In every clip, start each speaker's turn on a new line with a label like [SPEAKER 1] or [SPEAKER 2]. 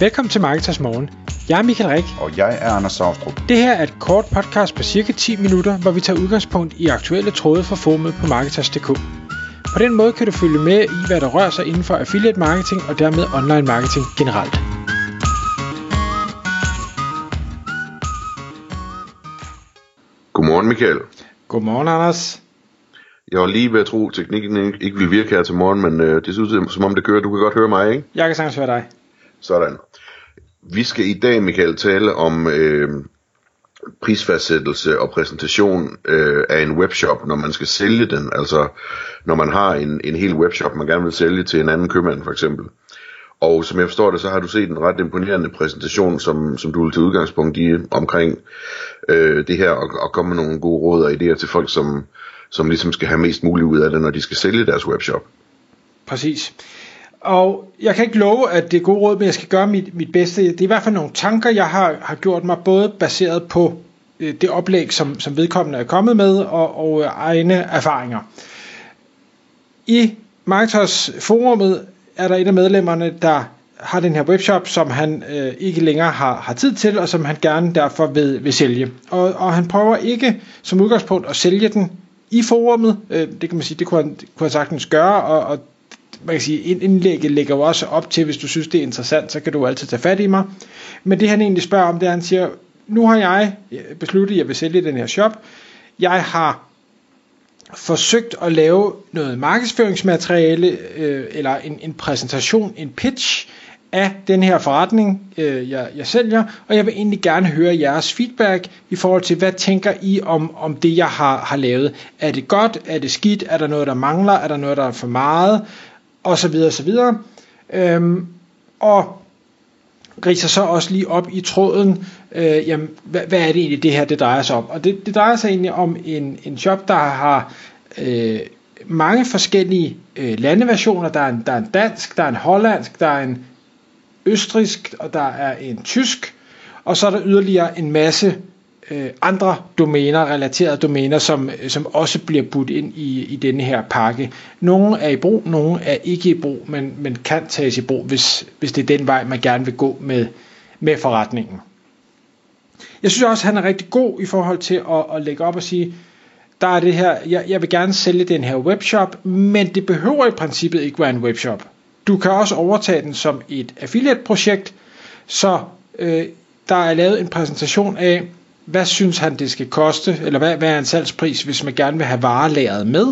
[SPEAKER 1] Velkommen til Marketers Morgen. Jeg er Michael Rik.
[SPEAKER 2] Og jeg er Anders Saustrup.
[SPEAKER 1] Det her er et kort podcast på cirka 10 minutter, hvor vi tager udgangspunkt i aktuelle tråde fra formet på Marketers.dk. På den måde kan du følge med i, hvad der rører sig inden for affiliate marketing og dermed online marketing generelt.
[SPEAKER 3] Godmorgen Michael.
[SPEAKER 1] Godmorgen Anders.
[SPEAKER 3] Jeg var lige ved at tro, at teknikken ikke, ville virke her til morgen, men øh, det synes som om det kører. Du kan godt høre mig, ikke?
[SPEAKER 1] Jeg kan sagtens høre dig.
[SPEAKER 3] Sådan. Vi skal i dag, Michael, tale om øh, prisfastsættelse og præsentation øh, af en webshop, når man skal sælge den. Altså, når man har en, en hel webshop, man gerne vil sælge til en anden købmand, for eksempel. Og som jeg forstår det, så har du set en ret imponerende præsentation, som, som du vil til udgangspunkt i omkring øh, det her, og, og komme med nogle gode råd og idéer til folk, som, som ligesom skal have mest muligt ud af det, når de skal sælge deres webshop.
[SPEAKER 1] Præcis. Og jeg kan ikke love, at det er gode råd, men jeg skal gøre mit, mit bedste. Det er i hvert fald nogle tanker, jeg har, har gjort mig, både baseret på øh, det oplæg, som, som vedkommende er kommet med, og, og øh, egne erfaringer. I Marketers forumet er der et af medlemmerne, der har den her webshop, som han øh, ikke længere har, har tid til, og som han gerne derfor vil, vil sælge. Og, og han prøver ikke som udgangspunkt at sælge den i forumet. Øh, det kan man sige, det kunne han, kunne han sagtens gøre, og, og man kan sige, indlægget ligger jo også op til, hvis du synes, det er interessant, så kan du altid tage fat i mig. Men det han egentlig spørger om, det er, han siger, nu har jeg besluttet, at jeg vil sælge den her shop. Jeg har forsøgt at lave noget markedsføringsmateriale, øh, eller en, en præsentation, en pitch af den her forretning, øh, jeg, jeg sælger, og jeg vil egentlig gerne høre jeres feedback i forhold til, hvad tænker I om, om det, jeg har, har lavet? Er det godt? Er det skidt? Er der noget, der mangler? Er der noget, der er for meget? Og så videre, og så videre. Øhm, og riser så også lige op i tråden, øh, jamen, hvad, hvad er det egentlig, det her det drejer sig om? Og det, det drejer sig egentlig om en, en shop, der har øh, mange forskellige øh, landeversioner. Der er, en, der er en dansk, der er en hollandsk, der er en østrisk, og der er en tysk, og så er der yderligere en masse øh, andre domæner, relaterede domæner, som, som også bliver budt ind i, i denne her pakke. Nogle er i brug, nogle er ikke i brug, men, men kan tages i brug, hvis, hvis det er den vej, man gerne vil gå med, med forretningen. Jeg synes også, at han er rigtig god i forhold til at, at lægge op og sige, der er det her, jeg, jeg vil gerne sælge den her webshop, men det behøver i princippet ikke være en webshop. Du kan også overtage den som et affiliate-projekt, så øh, der er lavet en præsentation af, hvad synes han det skal koste, eller hvad, hvad er en salgspris, hvis man gerne vil have varelæret med,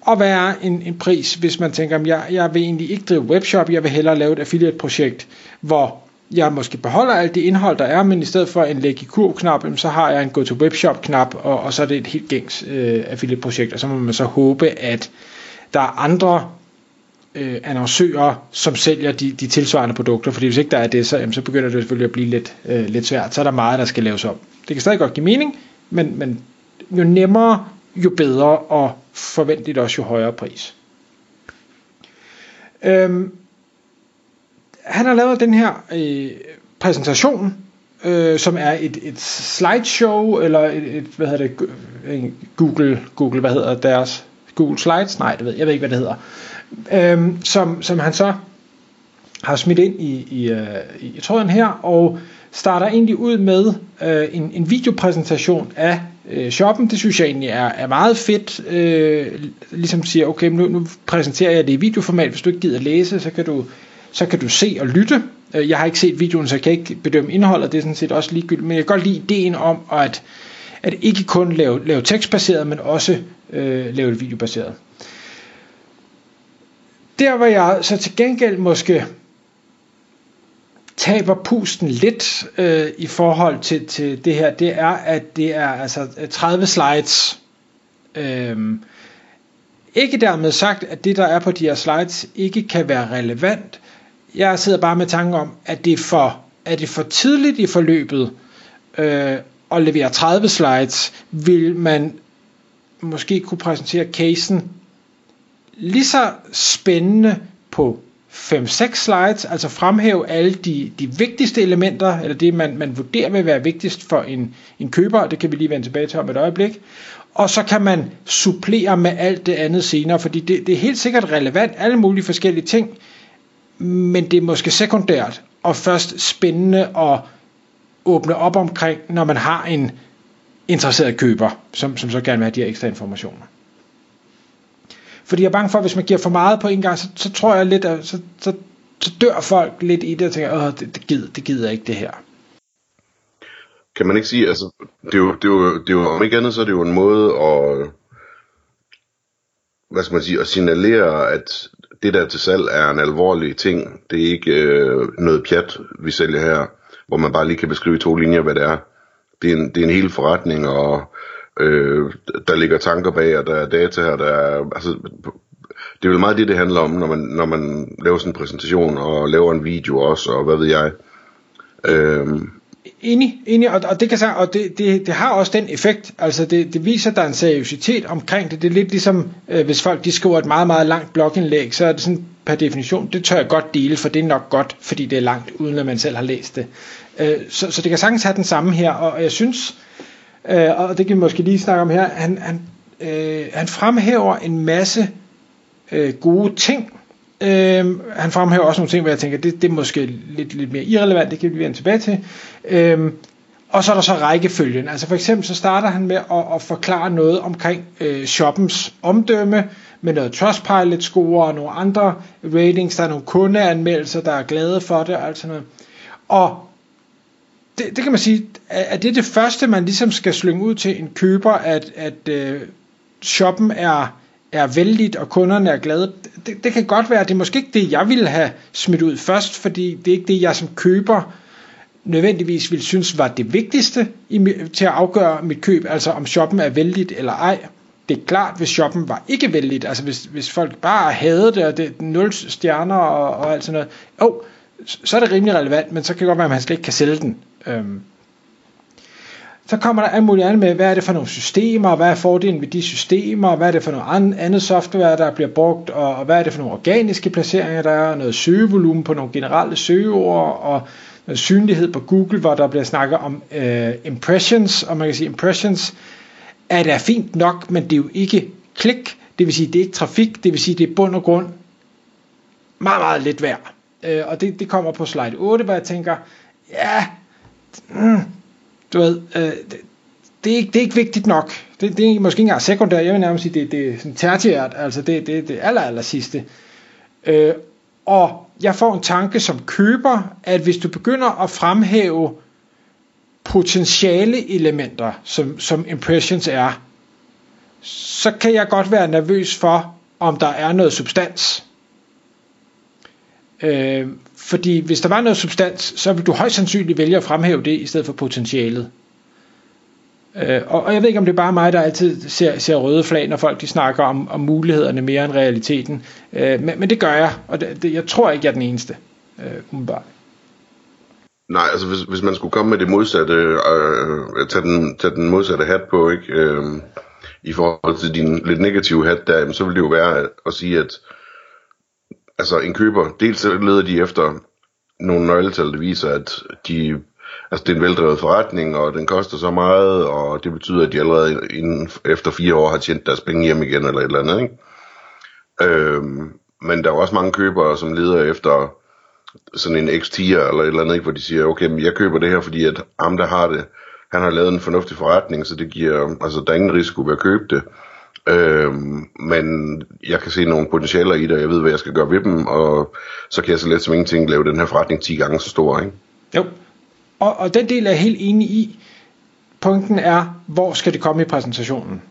[SPEAKER 1] og hvad er en, en pris, hvis man tænker, jeg, jeg vil egentlig ikke drive webshop, jeg vil hellere lave et affiliate-projekt, hvor jeg måske beholder alt det indhold, der er, men i stedet for en læg i kurv-knap, så har jeg en go to webshop-knap, og, og så er det et helt gængs øh, affiliate-projekt, og så må man så håbe, at der er andre øh, annoncører, som sælger de, de tilsvarende produkter, fordi hvis ikke der er det, så, jamen, så begynder det selvfølgelig at blive lidt, øh, lidt svært. Så er der meget, der skal laves om. Det kan stadig godt give mening, men, men jo nemmere, jo bedre, og forventeligt også jo højere pris. Øhm, han har lavet den her øh, præsentation, øh, som er et, et slideshow, eller et, et, hvad hedder det, Google, Google, hvad hedder deres, Google Slides? Nej, det ved jeg, jeg ved ikke, hvad det hedder øhm, som, som han så har smidt ind i, i, øh, i tråden her, og starter egentlig ud med øh, en, en videopræsentation af øh, shoppen. Det synes jeg egentlig er, er meget fedt. Øh, ligesom siger, okay, nu, nu præsenterer jeg det i videoformat. Hvis du ikke gider læse, så kan du, så kan du se og lytte. Øh, jeg har ikke set videoen, så jeg kan ikke bedømme indholdet. Det er sådan set også ligegyldigt. Men jeg kan godt lide ideen om at, at ikke kun lave, lave tekstbaseret, men også øh, lave det videobaseret. Der var jeg så til gengæld måske taber pusten lidt øh, i forhold til, til det her, det er, at det er altså 30 slides. Øhm, ikke dermed sagt, at det, der er på de her slides, ikke kan være relevant. Jeg sidder bare med tanke om, at det er for, er det for tidligt i forløbet øh, at levere 30 slides, vil man måske kunne præsentere casen lige så spændende på 5-6 slides, altså fremhæve alle de, de vigtigste elementer, eller det man, man vurderer vil være vigtigst for en, en køber, det kan vi lige vende tilbage til om et øjeblik. Og så kan man supplere med alt det andet senere, fordi det, det er helt sikkert relevant, alle mulige forskellige ting, men det er måske sekundært og først spændende at åbne op omkring, når man har en interesseret køber, som, som så gerne vil have de her ekstra informationer. Fordi jeg er bange for, at hvis man giver for meget på en gang, så, så tror jeg lidt, at så, så, så dør folk lidt i det og tænker, Åh, det, det, gider, det gider ikke det her.
[SPEAKER 3] Kan man ikke sige, altså, det er jo, det er jo, det er jo om ikke andet, så er det jo en måde at, hvad skal man sige, at signalere, at det der til salg er en alvorlig ting. Det er ikke øh, noget pjat, vi sælger her, hvor man bare lige kan beskrive i to linjer, hvad det er. Det er en, det er en hel forretning, og øh, der ligger tanker bag, og der er data her, der er, altså, det er vel meget det, det handler om, når man, når man laver sådan en præsentation, og laver en video også, og hvad ved jeg. Øh,
[SPEAKER 1] Enig, enig og, og, det, kan, og det, det, det har også den effekt, altså det, det viser, at der er en seriøsitet omkring det. Det er lidt ligesom, øh, hvis folk de skriver et meget, meget langt blogindlæg, så er det sådan per definition, det tør jeg godt dele, for det er nok godt, fordi det er langt, uden at man selv har læst det. Øh, så, så det kan sagtens have den samme her, og jeg synes, øh, og det kan vi måske lige snakke om her, han, han, øh, han fremhæver en masse øh, gode ting, Øhm, han fremhæver også nogle ting, hvor jeg tænker, det, det er måske lidt, lidt mere irrelevant, det kan vi vende tilbage til. Øhm, og så er der så rækkefølgen. Altså for eksempel så starter han med at, at forklare noget omkring øh, shoppens omdømme, med noget Trustpilot-score og nogle andre ratings. Der er nogle kundeanmeldelser, der er glade for det, altså noget. Og det, det kan man sige, at det er det første, man ligesom skal slynge ud til en køber, at, at øh, shoppen er er vældigt, og kunderne er glade. Det, det kan godt være, at det er måske ikke det, jeg ville have smidt ud først, fordi det er ikke det, jeg som køber nødvendigvis ville synes var det vigtigste i, til at afgøre mit køb, altså om shoppen er vældigt eller ej. Det er klart, hvis shoppen var ikke vældigt, altså hvis, hvis folk bare havde det, og det er nul stjerner og, og alt sådan noget, jo, så er det rimelig relevant, men så kan det godt være, at man slet ikke kan sælge den. Øhm, så kommer der alt muligt andet med, hvad er det for nogle systemer, hvad er fordelen ved de systemer, hvad er det for noget andet software, der bliver brugt, og, hvad er det for nogle organiske placeringer, der er, noget søgevolumen på nogle generelle søgeord, og synlighed på Google, hvor der bliver snakket om øh, impressions, og man kan sige, impressions er da fint nok, men det er jo ikke klik, det vil sige, det er ikke trafik, det vil sige, det er bund og grund meget, meget lidt værd. Øh, og det, det kommer på slide 8, hvor jeg tænker, ja, mm, du ved, øh, det, det, er ikke, det er ikke vigtigt nok. Det, det er måske ikke engang sekundært, jeg vil nærmest sige, det, det er sådan tertiært, altså det, det, det aller, aller sidste. Øh, og jeg får en tanke som køber, at hvis du begynder at fremhæve potentiale elementer, som, som impressions er, så kan jeg godt være nervøs for, om der er noget substans. Øh, fordi hvis der var noget substans, så vil du højst sandsynligt vælge at fremhæve det i stedet for potentialet. Øh, og, og jeg ved ikke, om det er bare mig, der altid ser, ser røde flag, når folk de snakker om, om mulighederne mere end realiteten. Øh, men, men det gør jeg, og det, det, jeg tror ikke, jeg er den eneste. Øh, umiddelbart.
[SPEAKER 3] Nej, altså hvis, hvis man skulle komme med det modsatte, øh, tage, den, tage den modsatte hat på, ikke, øh, i forhold til din lidt negative hat der, så ville det jo være at sige, at altså en køber, dels leder de efter nogle nøgletal, der viser, at de, altså det er en veldrevet forretning, og den koster så meget, og det betyder, at de allerede inden, efter fire år har tjent deres penge hjem igen, eller et eller andet, ikke? Øhm, men der er også mange købere, som leder efter sådan en x eller et eller andet, ikke? hvor de siger, okay, men jeg køber det her, fordi at ham, der har det, han har lavet en fornuftig forretning, så det giver, altså der er ingen risiko ved at købe det. Øhm, men jeg kan se nogle potentialer i det, og jeg ved, hvad jeg skal gøre ved dem, og så kan jeg så let som ingenting lave den her forretning 10 gange så stor, ikke?
[SPEAKER 1] Jo, og, og den del er jeg helt enig i. Punkten er, hvor skal det komme i præsentationen?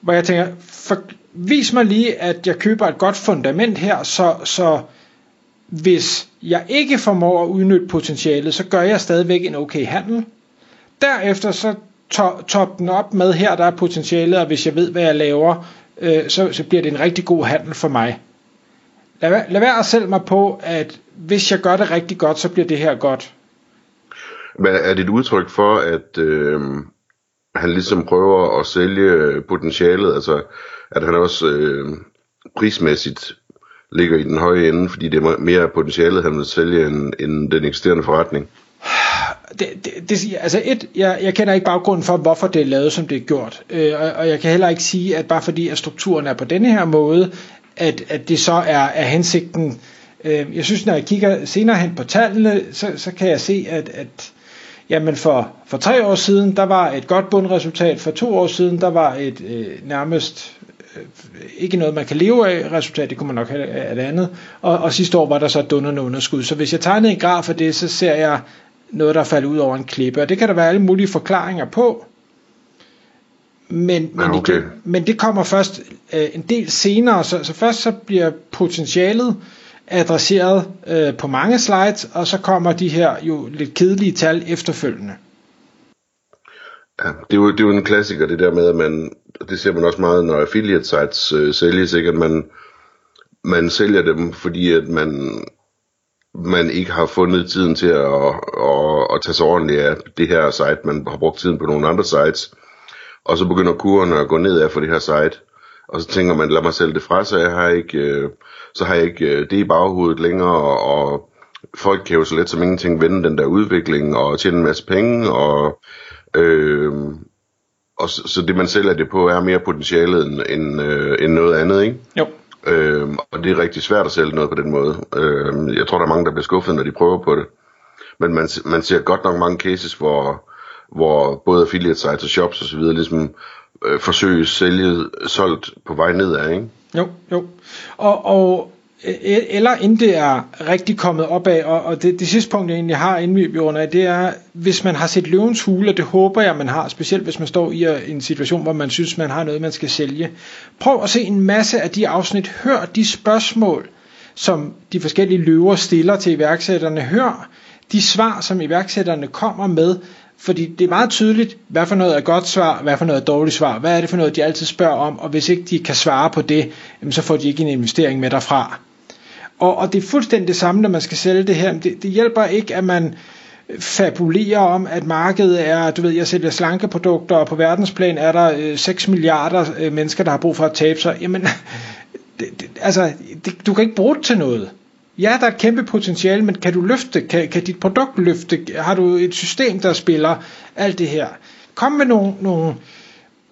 [SPEAKER 1] Hvor jeg tænker, for, vis mig lige, at jeg køber et godt fundament her, så, så hvis jeg ikke formår at udnytte potentialet, så gør jeg stadigvæk en okay handel. Derefter så top, top den op med, her der er potentialet, og hvis jeg ved, hvad jeg laver, øh, så, så bliver det en rigtig god handel for mig. Lad, lad være at sælge mig på, at hvis jeg gør det rigtig godt, så bliver det her godt.
[SPEAKER 3] Men er det et udtryk for, at øh, han ligesom prøver at sælge potentialet, altså at han også øh, prismæssigt ligger i den høje ende, fordi det er mere potentialet, han vil sælge, end, end den eksisterende forretning?
[SPEAKER 1] det, det, det, altså et, jeg, jeg kender ikke baggrunden for, hvorfor det er lavet, som det er gjort. Øh, og, og jeg kan heller ikke sige, at bare fordi at strukturen er på denne her måde, at, at det så er, er hensigten Øh, jeg synes, når jeg kigger senere hen på tallene, så, så kan jeg se, at, at jamen for, for tre år siden, der var et godt bundresultat. For to år siden, der var et øh, nærmest øh, ikke noget, man kan leve af resultat, det kunne man nok have af det andet. Og, og sidste år var der så et dunderne underskud. Så hvis jeg tegnede en graf af det, så ser jeg noget, der falder ud over en klippe. Og det kan der være alle mulige forklaringer på. Men, men, ja, okay. det, men det kommer først øh, en del senere, så, så først så bliver potentialet adresseret øh, på mange slides, og så kommer de her jo lidt kedelige tal efterfølgende.
[SPEAKER 3] Ja, det er, jo, det er jo en klassiker, det der med, at man, det ser man også meget, når affiliate sites øh, sælges, ikke? at man, man sælger dem, fordi at man, man ikke har fundet tiden til at, at, at tage sig ordentligt af det her site, man har brugt tiden på nogle andre sites, og så begynder kurerne at gå nedad for det her site, og så tænker man, lad mig sælge det fra, så jeg har ikke, øh, så har jeg ikke øh, det i baghovedet længere, og, og folk kan jo så let som ingenting vende den der udvikling, og tjene en masse penge, og, øh, og så, så det man sælger det på er mere potentialet end, end, øh, end noget andet, ikke?
[SPEAKER 1] Jo.
[SPEAKER 3] Øh, og det er rigtig svært at sælge noget på den måde. Øh, jeg tror, der er mange, der bliver skuffet, når de prøver på det. Men man, man ser godt nok mange cases, hvor, hvor både affiliate sites og shops osv. ligesom øh, forsøges sælget, solgt på vej nedad, ikke?
[SPEAKER 1] Jo, jo. Og, og øh, eller inden det er rigtig kommet op af, og, og det, det sidste punkt, jeg egentlig har inden vi runder af, det er, hvis man har set løvens hule, og det håber jeg, man har, specielt hvis man står i øh, en situation, hvor man synes, man har noget, man skal sælge. Prøv at se en masse af de afsnit, hør de spørgsmål, som de forskellige løver stiller til iværksætterne, hør de svar, som iværksætterne kommer med, fordi det er meget tydeligt, hvad for noget er godt svar, hvad for noget er dårligt svar, hvad er det for noget, de altid spørger om, og hvis ikke de kan svare på det, så får de ikke en investering med derfra. Og, og det er fuldstændig det samme, når man skal sælge det her. Det, det hjælper ikke, at man fabulerer om, at markedet er, du ved, jeg sælger slankeprodukter, og på verdensplan er der øh, 6 milliarder øh, mennesker, der har brug for at tabe sig. Jamen, det, det, altså, det, du kan ikke bruge det til noget. Ja, der er et kæmpe potentiale, men kan du løfte? Kan, kan dit produkt løfte? Har du et system, der spiller alt det her? Kom med nogle, nogle,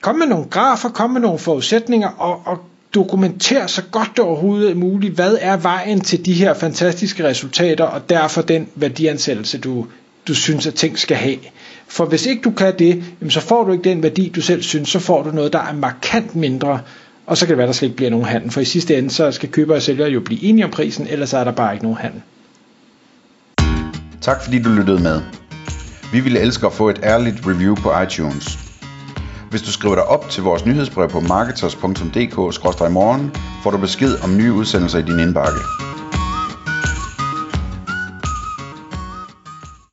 [SPEAKER 1] kom med nogle grafer, kom med nogle forudsætninger, og, og dokumenter så godt det overhovedet er muligt, hvad er vejen til de her fantastiske resultater, og derfor den værdiansættelse, du, du synes, at ting skal have. For hvis ikke du kan det, så får du ikke den værdi, du selv synes, så får du noget, der er markant mindre, og så kan det være, der slet ikke bliver nogen handel, for i sidste ende, så skal køber og sælger jo blive enige om prisen, ellers er der bare ikke nogen handel.
[SPEAKER 2] Tak fordi du lyttede med. Vi ville elske at få et ærligt review på iTunes. Hvis du skriver dig op til vores nyhedsbrev på marketers.dk-morgen, får du besked om nye udsendelser i din indbakke.